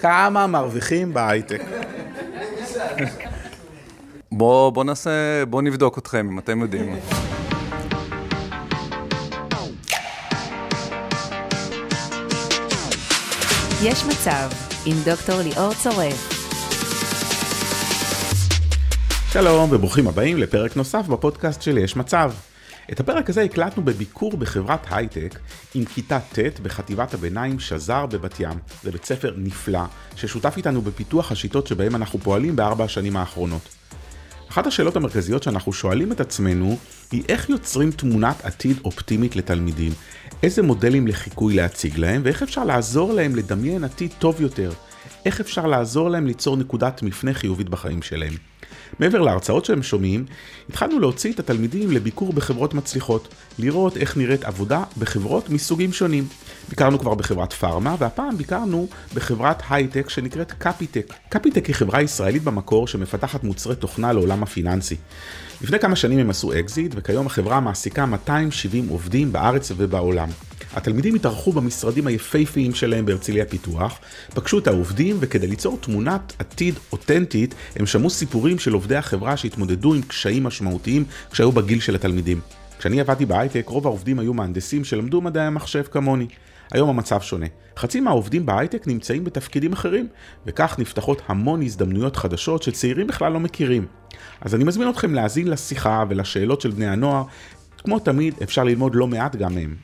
כמה מרוויחים בהייטק. בואו בוא נעשה, בואו נבדוק אתכם, אם אתם יודעים. יש מצב, עם דוקטור ליאור צורף. שלום וברוכים הבאים לפרק נוסף בפודקאסט של יש מצב. את הפרק הזה הקלטנו בביקור בחברת הייטק עם כיתה ט' בחטיבת הביניים שזר בבת ים. זה בית ספר נפלא, ששותף איתנו בפיתוח השיטות שבהם אנחנו פועלים בארבע השנים האחרונות. אחת השאלות המרכזיות שאנחנו שואלים את עצמנו היא איך יוצרים תמונת עתיד אופטימית לתלמידים, איזה מודלים לחיקוי להציג להם ואיך אפשר לעזור להם לדמיין עתיד טוב יותר, איך אפשר לעזור להם ליצור נקודת מפנה חיובית בחיים שלהם. מעבר להרצאות שהם שומעים, התחלנו להוציא את התלמידים לביקור בחברות מצליחות, לראות איך נראית עבודה בחברות מסוגים שונים. ביקרנו כבר בחברת pharma, והפעם ביקרנו בחברת הייטק שנקראת קפיטק. קפיטק היא חברה ישראלית במקור שמפתחת מוצרי תוכנה לעולם הפיננסי. לפני כמה שנים הם עשו אקזיט, וכיום החברה מעסיקה 270 עובדים בארץ ובעולם. התלמידים התארחו במשרדים היפהפיים שלהם בהרצליה פיתוח, פגשו את העובדים וכדי ליצור תמונת עתיד אותנטית, הם שמעו סיפורים של עובדי החברה שהתמודדו עם קשיים משמעותיים כשהיו בגיל של התלמידים. כשאני עבדתי בהייטק, רוב העובדים היו מהנדסים שלמדו מדעי המחשב כמוני. היום המצב שונה. חצי מהעובדים בהייטק נמצאים בתפקידים אחרים, וכך נפתחות המון הזדמנויות חדשות שצעירים בכלל לא מכירים. אז אני מזמין אתכם להאזין לשיחה ולשאלות של בני הנוער, כמו תמיד אפשר ללמוד לא מעט גם מהם.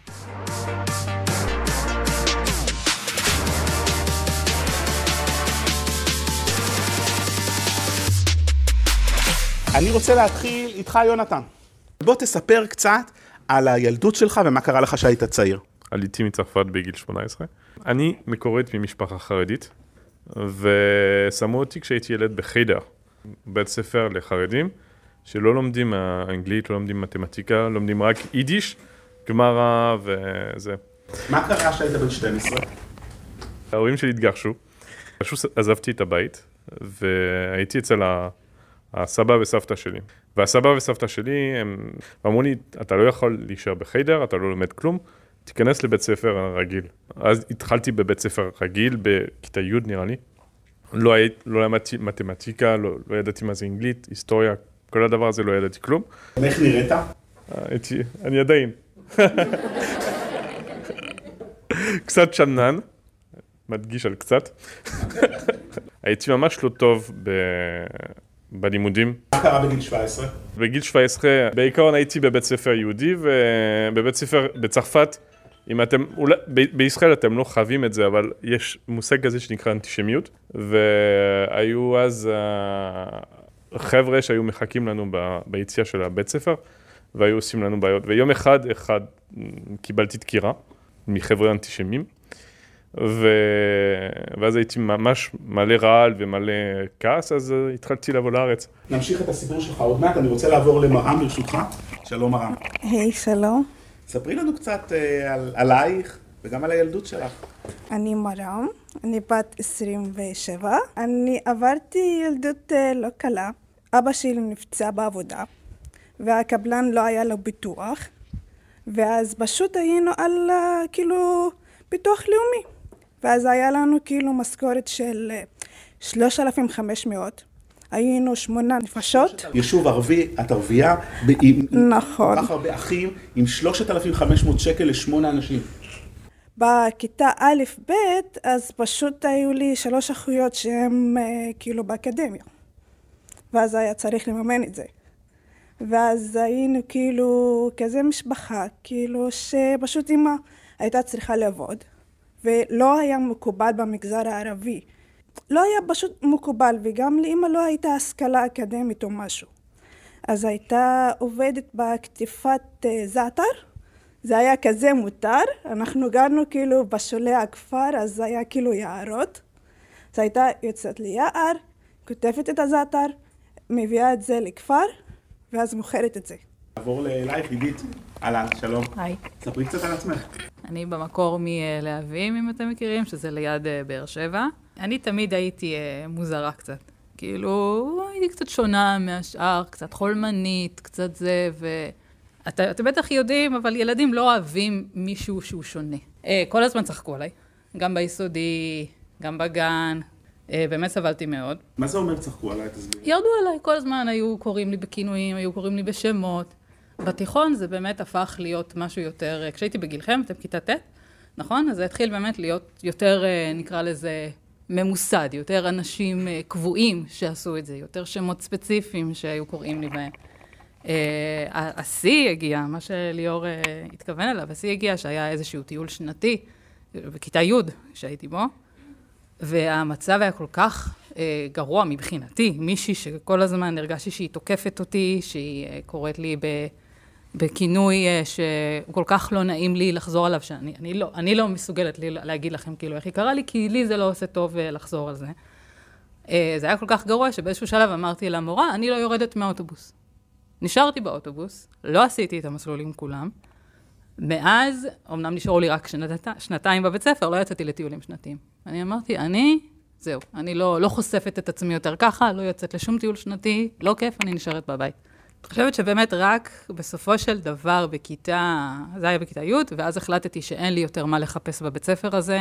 אני רוצה להתחיל איתך, יונתן. בוא תספר קצת על הילדות שלך ומה קרה לך כשהיית צעיר. עליתי מצרפת בגיל 18. אני מקורית ממשפחה חרדית, ושמו אותי כשהייתי ילד בחיידר, בית ספר לחרדים, שלא לומדים אנגלית, לא לומדים מתמטיקה, לומדים רק יידיש, גמרא וזה. מה קרה כשהיית בן 12? ההורים שלי התגרשו, פשוט עזבתי את הבית, והייתי אצל ה... הסבא וסבתא שלי. והסבא וסבתא שלי, הם אמרו לי, אתה לא יכול להישאר בחיידר, אתה לא לומד כלום, תיכנס לבית ספר רגיל. אז התחלתי בבית ספר רגיל, בכיתה י' נראה לי. לא, היית, לא למדתי מתמטיקה, לא, לא ידעתי מה זה אנגלית, היסטוריה, כל הדבר הזה לא ידעתי כלום. איך נראית? הייתי, אני עדיין. קצת שנן, מדגיש על קצת. הייתי ממש לא טוב ב... בלימודים. מה קרה בגיל 17? בגיל 17, בעיקרון הייתי בבית ספר יהודי, ובבית ספר בצרפת, אם אתם, אולי, ב- בישראל אתם לא חווים את זה, אבל יש מושג כזה שנקרא אנטישמיות, והיו אז uh, חבר'ה שהיו מחכים לנו ב, ביציאה של הבית ספר, והיו עושים לנו בעיות. ויום אחד, אחד, קיבלתי דקירה מחבר'ה אנטישמים. ו... ואז הייתי ממש מלא רעל ומלא כעס, אז uh, התחלתי לבוא לארץ. נמשיך את הסיפור שלך עוד מעט, אני רוצה לעבור למרם ברשותך. שלום מרם. היי, hey, שלום. ספרי לנו קצת uh, על, עלייך וגם על הילדות שלך. אני מרם, אני בת 27. אני עברתי ילדות uh, לא קלה. אבא שלי נפצע בעבודה, והקבלן לא היה לו ביטוח, ואז פשוט היינו על uh, כאילו ביטוח לאומי. ואז היה לנו כאילו משכורת של 3,500. אה, היינו שמונה נפשות. יישוב ערבי, את ערבייה, נכון. כל כך הרבה אחים, עם 3,500 שקל לשמונה אנשים. בכיתה א'-ב', אז פשוט היו לי שלוש אחיות שהן אה, כאילו באקדמיה. ואז היה צריך לממן את זה. ואז היינו כאילו כזה משפחה, כאילו שפשוט אמא הייתה צריכה לעבוד. ולא היה מקובל במגזר הערבי. לא היה פשוט מקובל, וגם לאמא לא הייתה השכלה אקדמית או משהו. אז הייתה עובדת בכתיפת uh, זעתר, זה היה כזה מותר, אנחנו גרנו כאילו בשולי הכפר, אז זה היה כאילו יערות. אז הייתה יוצאת ליער, כותבת את הזעתר, מביאה את זה לכפר, ואז מוכרת את זה. נעבור אלייך, עידית. אהלן, שלום. היי. ספרי קצת על עצמך. אני במקור מלהבים, אם אתם מכירים, שזה ליד אה, באר שבע. אני תמיד הייתי אה, מוזרה קצת. כאילו, הייתי קצת שונה מהשאר, קצת חולמנית, קצת זה, ואתם בטח יודעים, אבל ילדים לא אוהבים מישהו שהוא שונה. אה, כל הזמן צחקו עליי. גם ביסודי, גם בגן, באמת סבלתי מאוד. מה זה אומר צחקו עליי? תסבירי. ירדו עליי, כל הזמן היו קוראים לי בכינויים, היו קוראים לי בשמות. בתיכון זה באמת הפך להיות משהו יותר, אה, כשהייתי בגילכם, אתם כיתה ט', נכון? אז זה התחיל באמת להיות יותר, אה, נקרא לזה, ממוסד, יותר אנשים אה, קבועים שעשו את זה, יותר שמות ספציפיים שהיו קוראים לי בהם. השיא הגיע, מה שליאור התכוון אליו, השיא הגיע שהיה איזשהו טיול שנתי בכיתה י' שהייתי בו, והמצב היה כל כך גרוע מבחינתי, מישהי שכל הזמן הרגשתי שהיא תוקפת אותי, שהיא קוראת לי ב, בכינוי אה, שהוא כל כך לא נעים לי לחזור עליו, שאני אני לא, אני לא מסוגלת לי להגיד לכם כאילו איך היא קרה לי, כי לי זה לא עושה טוב אה, לחזור על זה. אה, זה היה כל כך גרוע שבאיזשהו שלב אמרתי למורה, אני לא יורדת מהאוטובוס. נשארתי באוטובוס, לא עשיתי את המסלולים כולם. מאז, אמנם נשארו לי רק שנת, שנתיים בבית ספר, לא יצאתי לטיולים שנתיים. אני אמרתי, אני, זהו, אני לא, לא חושפת את עצמי יותר ככה, לא יוצאת לשום טיול שנתי, לא כיף, אני נשארת בבית. אני חושבת שבאמת רק בסופו של דבר בכיתה, זה היה בכיתה י', ואז החלטתי שאין לי יותר מה לחפש בבית ספר הזה.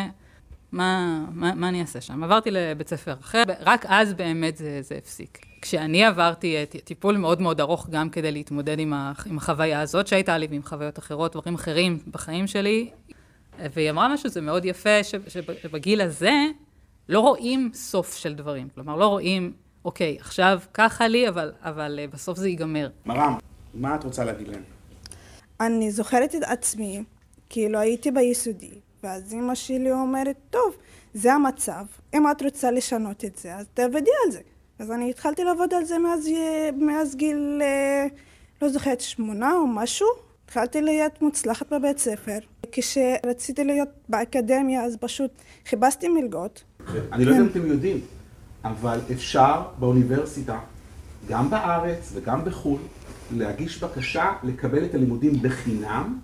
מה, מה, מה אני אעשה שם? עברתי לבית ספר אחר, רק אז באמת זה, זה הפסיק. כשאני עברתי אה, טיפול מאוד מאוד ארוך גם כדי להתמודד עם, ה, עם החוויה הזאת שהייתה לי ועם חוויות אחרות, דברים אחרים בחיים שלי, והיא אמרה משהו, זה מאוד יפה, שבגיל הזה לא רואים סוף של דברים. כלומר, לא רואים, אוקיי, עכשיו ככה לי, אבל, אבל אה, בסוף זה ייגמר. מרם, מה את רוצה להגיד להם? אני זוכרת את עצמי, כאילו הייתי ביסודי, ואז אמא שלי אומרת, טוב, זה המצב, אם את רוצה לשנות את זה, אז תעבדי על זה. אז אני התחלתי לעבוד על זה מאז, מאז גיל, אה, לא זוכרת, שמונה או משהו. התחלתי להיות מוצלחת בבית ספר. כשרציתי להיות באקדמיה, אז פשוט חיפשתי מלגות. אני לא יודע אם אתם יודעים, אבל אפשר באוניברסיטה, גם בארץ וגם בחו"ל, להגיש בקשה לקבל את הלימודים בחינם,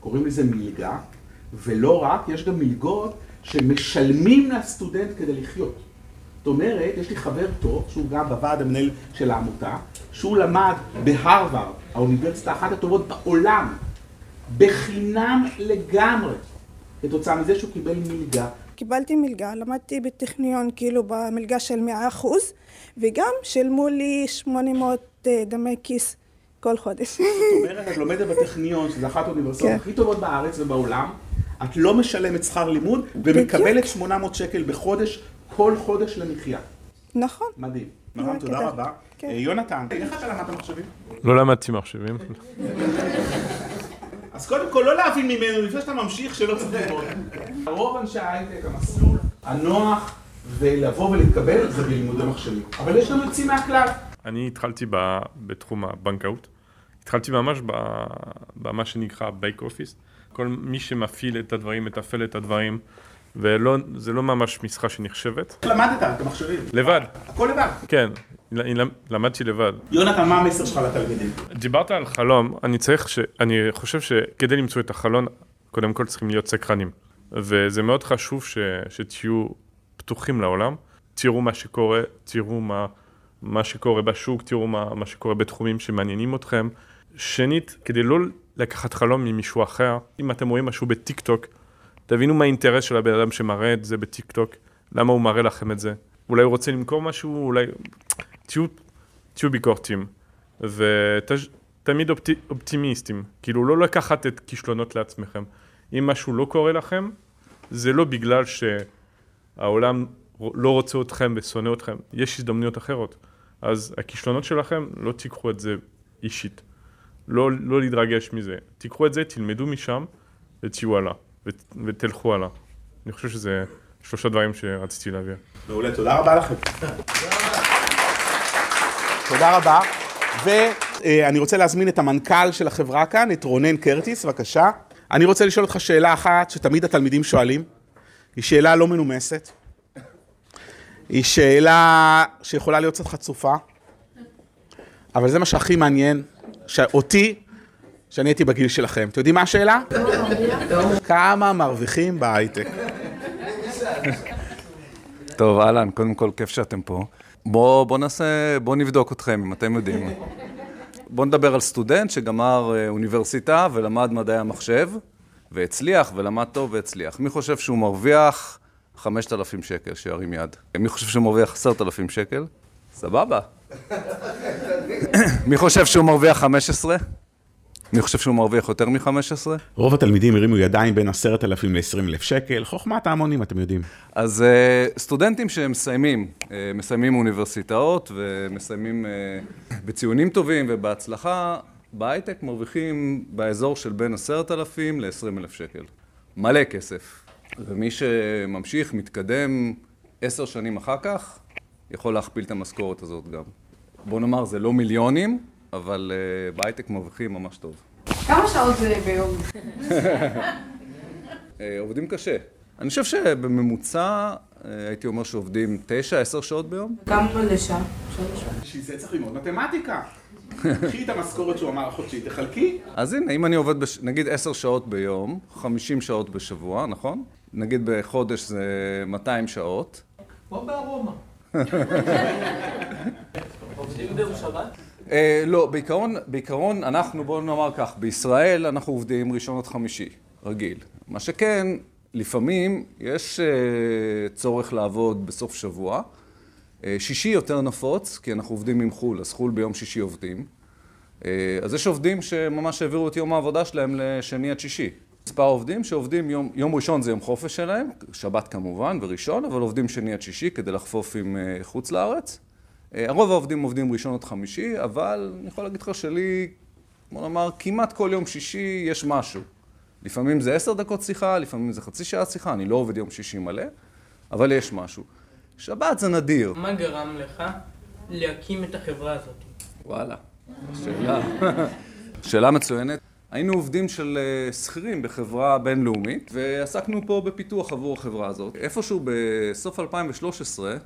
קוראים לזה מלגה, ולא רק, יש גם מלגות שמשלמים לסטודנט כדי לחיות. זאת אומרת, יש לי חבר טוב, שהוא גם בוועד המנהל של העמותה, שהוא למד בהרווארד, האוניברסיטה אחת הטובות בעולם, בחינם לגמרי, כתוצאה מזה שהוא קיבל מלגה. קיבלתי מלגה, למדתי בטכניון כאילו במלגה של 100% וגם שילמו לי 800 אה, דמי כיס כל חודש. זאת אומרת, את לומדת בטכניון, שזה אחת האוניברסיטאות כן. הכי טובות בארץ ובעולם, את לא משלמת שכר לימוד ומקבלת 800 שקל בחודש, כל חודש למחיה. נכון. מדהים. מרם, תודה. רבה. כן. אה, יונתן, איך אתה למדת מחשבים? לא למדתי מחשבים. אז קודם כל, לא להבין ממנו, לפני שאתה ממשיך, שלא צריך ללמוד. רוב אנשי ההייטק, המסלול הנוח ולבוא ולהתקבל זה בלימודי מחשבים. אבל יש גם יוצאים מהכלל. אני התחלתי ב- בתחום הבנקאות. התחלתי ממש ב- במה שנקרא בייק אופיס. כל מי שמפעיל את הדברים, מתפעל את הדברים, וזה לא ממש משרה שנחשבת. למדת את המחשבים? לבד, הכל לבד. כן, למדתי לבד. יונתן, מה המסר שלך לתלמידים? דיברת על חלום, אני צריך ש... אני חושב שכדי למצוא את החלון, קודם כל צריכים להיות סקרנים. וזה מאוד חשוב ש... שתהיו פתוחים לעולם, תראו מה שקורה, תראו מה, מה שקורה בשוק, תראו מה, מה שקורה בתחומים שמעניינים אתכם. שנית, כדי לא לקחת חלום ממישהו אחר, אם אתם רואים משהו בטיק טוק, תבינו מה האינטרס של הבן אדם שמראה את זה בטיק טוק, למה הוא מראה לכם את זה. אולי הוא רוצה למכור משהו, אולי... תהיו, תהיו ביקורתיים. ותמיד אופטי, אופטימיסטים, כאילו לא לקחת את כישלונות לעצמכם. אם משהו לא קורה לכם, זה לא בגלל שהעולם לא רוצה אתכם ושונא אתכם, יש הזדמנויות אחרות. אז הכישלונות שלכם, לא תיקחו את זה אישית. לא, לא להתרגש מזה. תיקחו את זה, תלמדו משם ותהיו הלאה, ות, ותלכו הלאה. אני חושב שזה שלושה דברים שרציתי להעביר. מעולה, תודה רבה לכם. תודה רבה. ואני רוצה להזמין את המנכ"ל של החברה כאן, את רונן קרטיס, בבקשה. אני רוצה לשאול אותך שאלה אחת שתמיד התלמידים שואלים. היא שאלה לא מנומסת. היא שאלה שיכולה להיות קצת חצופה, אבל זה מה שהכי מעניין, אותי, שאני הייתי בגיל שלכם. אתם יודעים מה השאלה? כמה מרוויחים בהייטק? טוב, אהלן, קודם כל, כיף שאתם פה. בואו בוא נעשה, בואו נבדוק אתכם, אם אתם יודעים. בואו נדבר על סטודנט שגמר אה, אוניברסיטה ולמד מדעי המחשב, והצליח, ולמד טוב והצליח. מי חושב שהוא מרוויח 5,000 שקל, שירים יד. מי חושב שהוא מרוויח 10,000 שקל? סבבה. מי חושב שהוא מרוויח 15? מי חושב שהוא מרוויח יותר מ-15? רוב התלמידים הרימו ידיים בין 10,000 ל-20,000 שקל, חוכמת ההמונים, אתם יודעים. אז uh, סטודנטים שמסיימים, uh, מסיימים אוניברסיטאות ומסיימים uh, בציונים טובים ובהצלחה, בהייטק מרוויחים באזור של בין 10,000 ל-20,000 שקל. מלא כסף. ומי שממשיך, מתקדם עשר שנים אחר כך, יכול להכפיל את המשכורת הזאת גם. בוא נאמר, זה לא מיליונים, אבל uh, בהייטק מרוויחים ממש טוב. כמה שעות זה ביום? uh, עובדים קשה. אני חושב שבממוצע, uh, הייתי אומר שעובדים 9-10 שעות ביום. כמה לשעה? בשביל זה צריך ללמוד מתמטיקה. קחי את המשכורת שהוא אמר החודשית, תחלקי. אז הנה, אם אני עובד, בש... נגיד 10 שעות ביום, 50 שעות בשבוע, נכון? נגיד בחודש זה 200 שעות. כמו בארומה. עובדים ביום שבת? אה, לא, בעיקרון, בעיקרון אנחנו, בואו נאמר כך, בישראל אנחנו עובדים ראשון עד חמישי, רגיל. מה שכן, לפעמים יש אה, צורך לעבוד בסוף שבוע. אה, שישי יותר נפוץ, כי אנחנו עובדים עם חו"ל, אז חו"ל ביום שישי עובדים. אה, אז יש עובדים שממש העבירו את יום העבודה שלהם לשני עד שישי. מספר עובדים שעובדים יום, יום ראשון זה יום חופש שלהם, שבת כמובן וראשון, אבל עובדים שני עד שישי כדי לחפוף עם אה, חוץ לארץ. אה, הרוב העובדים עובדים ראשון עד חמישי, אבל אני יכול להגיד לך שלי, בוא נאמר, כמעט כל יום שישי יש משהו. לפעמים זה עשר דקות שיחה, לפעמים זה חצי שעה שיחה, אני לא עובד יום שישי מלא, אבל יש משהו. שבת זה נדיר. מה גרם לך להקים את החברה הזאת? וואלה, שאלה. שאלה מצוינת. היינו עובדים של אה, שכירים בחברה בינלאומית, ועסקנו פה בפיתוח עבור החברה הזאת. איפשהו בסוף 2013,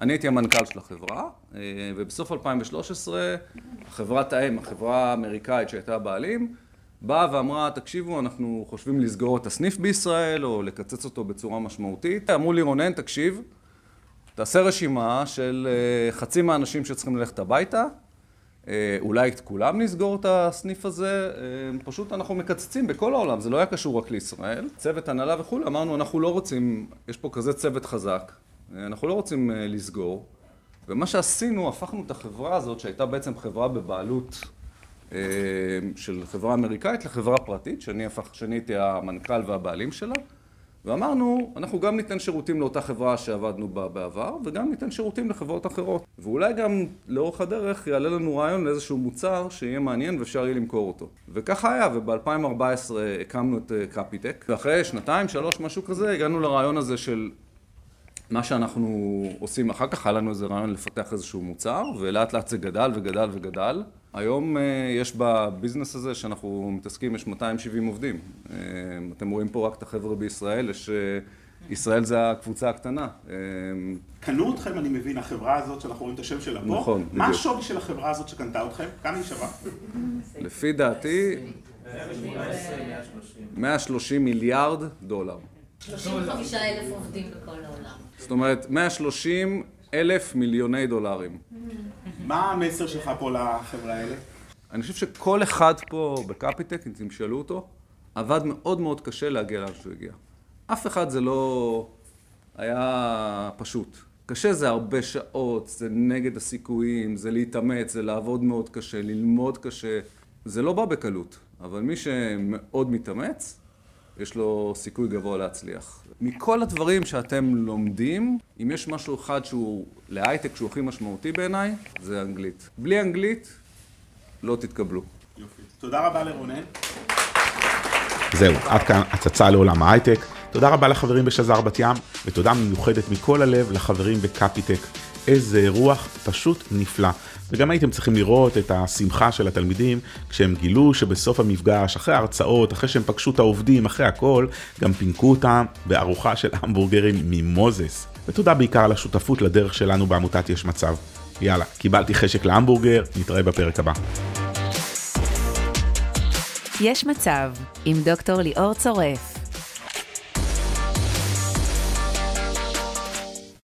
אני הייתי המנכ"ל של החברה, אה, ובסוף 2013, חברת האם, החברה האמריקאית שהייתה בעלים, באה ואמרה, תקשיבו, אנחנו חושבים לסגור את הסניף בישראל, או לקצץ אותו בצורה משמעותית. אמרו לי, רונן, תקשיב, תעשה רשימה של אה, חצי מהאנשים שצריכים ללכת הביתה, אה, אולי את כולם נסגור את הסניף הזה, פשוט אנחנו מקצצים בכל העולם, זה לא היה קשור רק לישראל. צוות הנהלה וכולי, אמרנו, אנחנו לא רוצים, יש פה כזה צוות חזק, אנחנו לא רוצים לסגור. ומה שעשינו, הפכנו את החברה הזאת, שהייתה בעצם חברה בבעלות של חברה אמריקאית, לחברה פרטית, שאני, הפך, שאני הייתי המנכ"ל והבעלים שלה. ואמרנו, אנחנו גם ניתן שירותים לאותה חברה שעבדנו בה בעבר, וגם ניתן שירותים לחברות אחרות. ואולי גם לאורך הדרך יעלה לנו רעיון לאיזשהו מוצר שיהיה מעניין ואפשר יהיה למכור אותו. וככה היה, וב-2014 הקמנו את קפיטק, ואחרי שנתיים, שלוש, משהו כזה, הגענו לרעיון הזה של מה שאנחנו עושים אחר כך, היה לנו איזה רעיון לפתח איזשהו מוצר, ולאט לאט זה גדל וגדל וגדל. היום uh, יש בביזנס הזה שאנחנו מתעסקים, יש 270 עובדים. Uh, אתם רואים פה רק את החבר'ה בישראל, יש... Uh, ישראל זה הקבוצה הקטנה. קנו אתכם, אני מבין, החברה הזאת שאנחנו רואים את השם שלה פה. נכון, מה השווי של החברה הזאת שקנתה אתכם? כמה היא שווה? לפי דעתי, 130 מיליארד דולר. 35 אלף עובדים בכל העולם. זאת אומרת, 130 אלף מיליוני דולרים. מה המסר שלך פה לחברה האלה? אני חושב שכל אחד פה בקפיטק, אם תמשאלו אותו, עבד מאוד מאוד קשה להגיע לאן שהוא הגיע. אף אחד זה לא היה פשוט. קשה זה הרבה שעות, זה נגד הסיכויים, זה להתאמץ, זה לעבוד מאוד קשה, ללמוד קשה. זה לא בא בקלות, אבל מי שמאוד מתאמץ, יש לו סיכוי גבוה להצליח. מכל הדברים שאתם לומדים, אם יש משהו אחד שהוא להייטק שהוא הכי משמעותי בעיניי, זה אנגלית. בלי אנגלית, לא תתקבלו. יופי. תודה רבה לרונן. זהו, עד כאן הצצה לעולם ההייטק. תודה רבה לחברים בשזר בת ים, ותודה מיוחדת מכל הלב לחברים בקפיטק. איזה אירוח פשוט נפלא. וגם הייתם צריכים לראות את השמחה של התלמידים כשהם גילו שבסוף המפגש, אחרי ההרצאות, אחרי שהם פגשו את העובדים, אחרי הכל, גם פינקו אותם בארוחה של המבורגרים ממוזס. ותודה בעיקר על השותפות לדרך שלנו בעמותת יש מצב. יאללה, קיבלתי חשק להמבורגר, נתראה בפרק הבא. יש מצב, עם דוקטור ליאור צורף.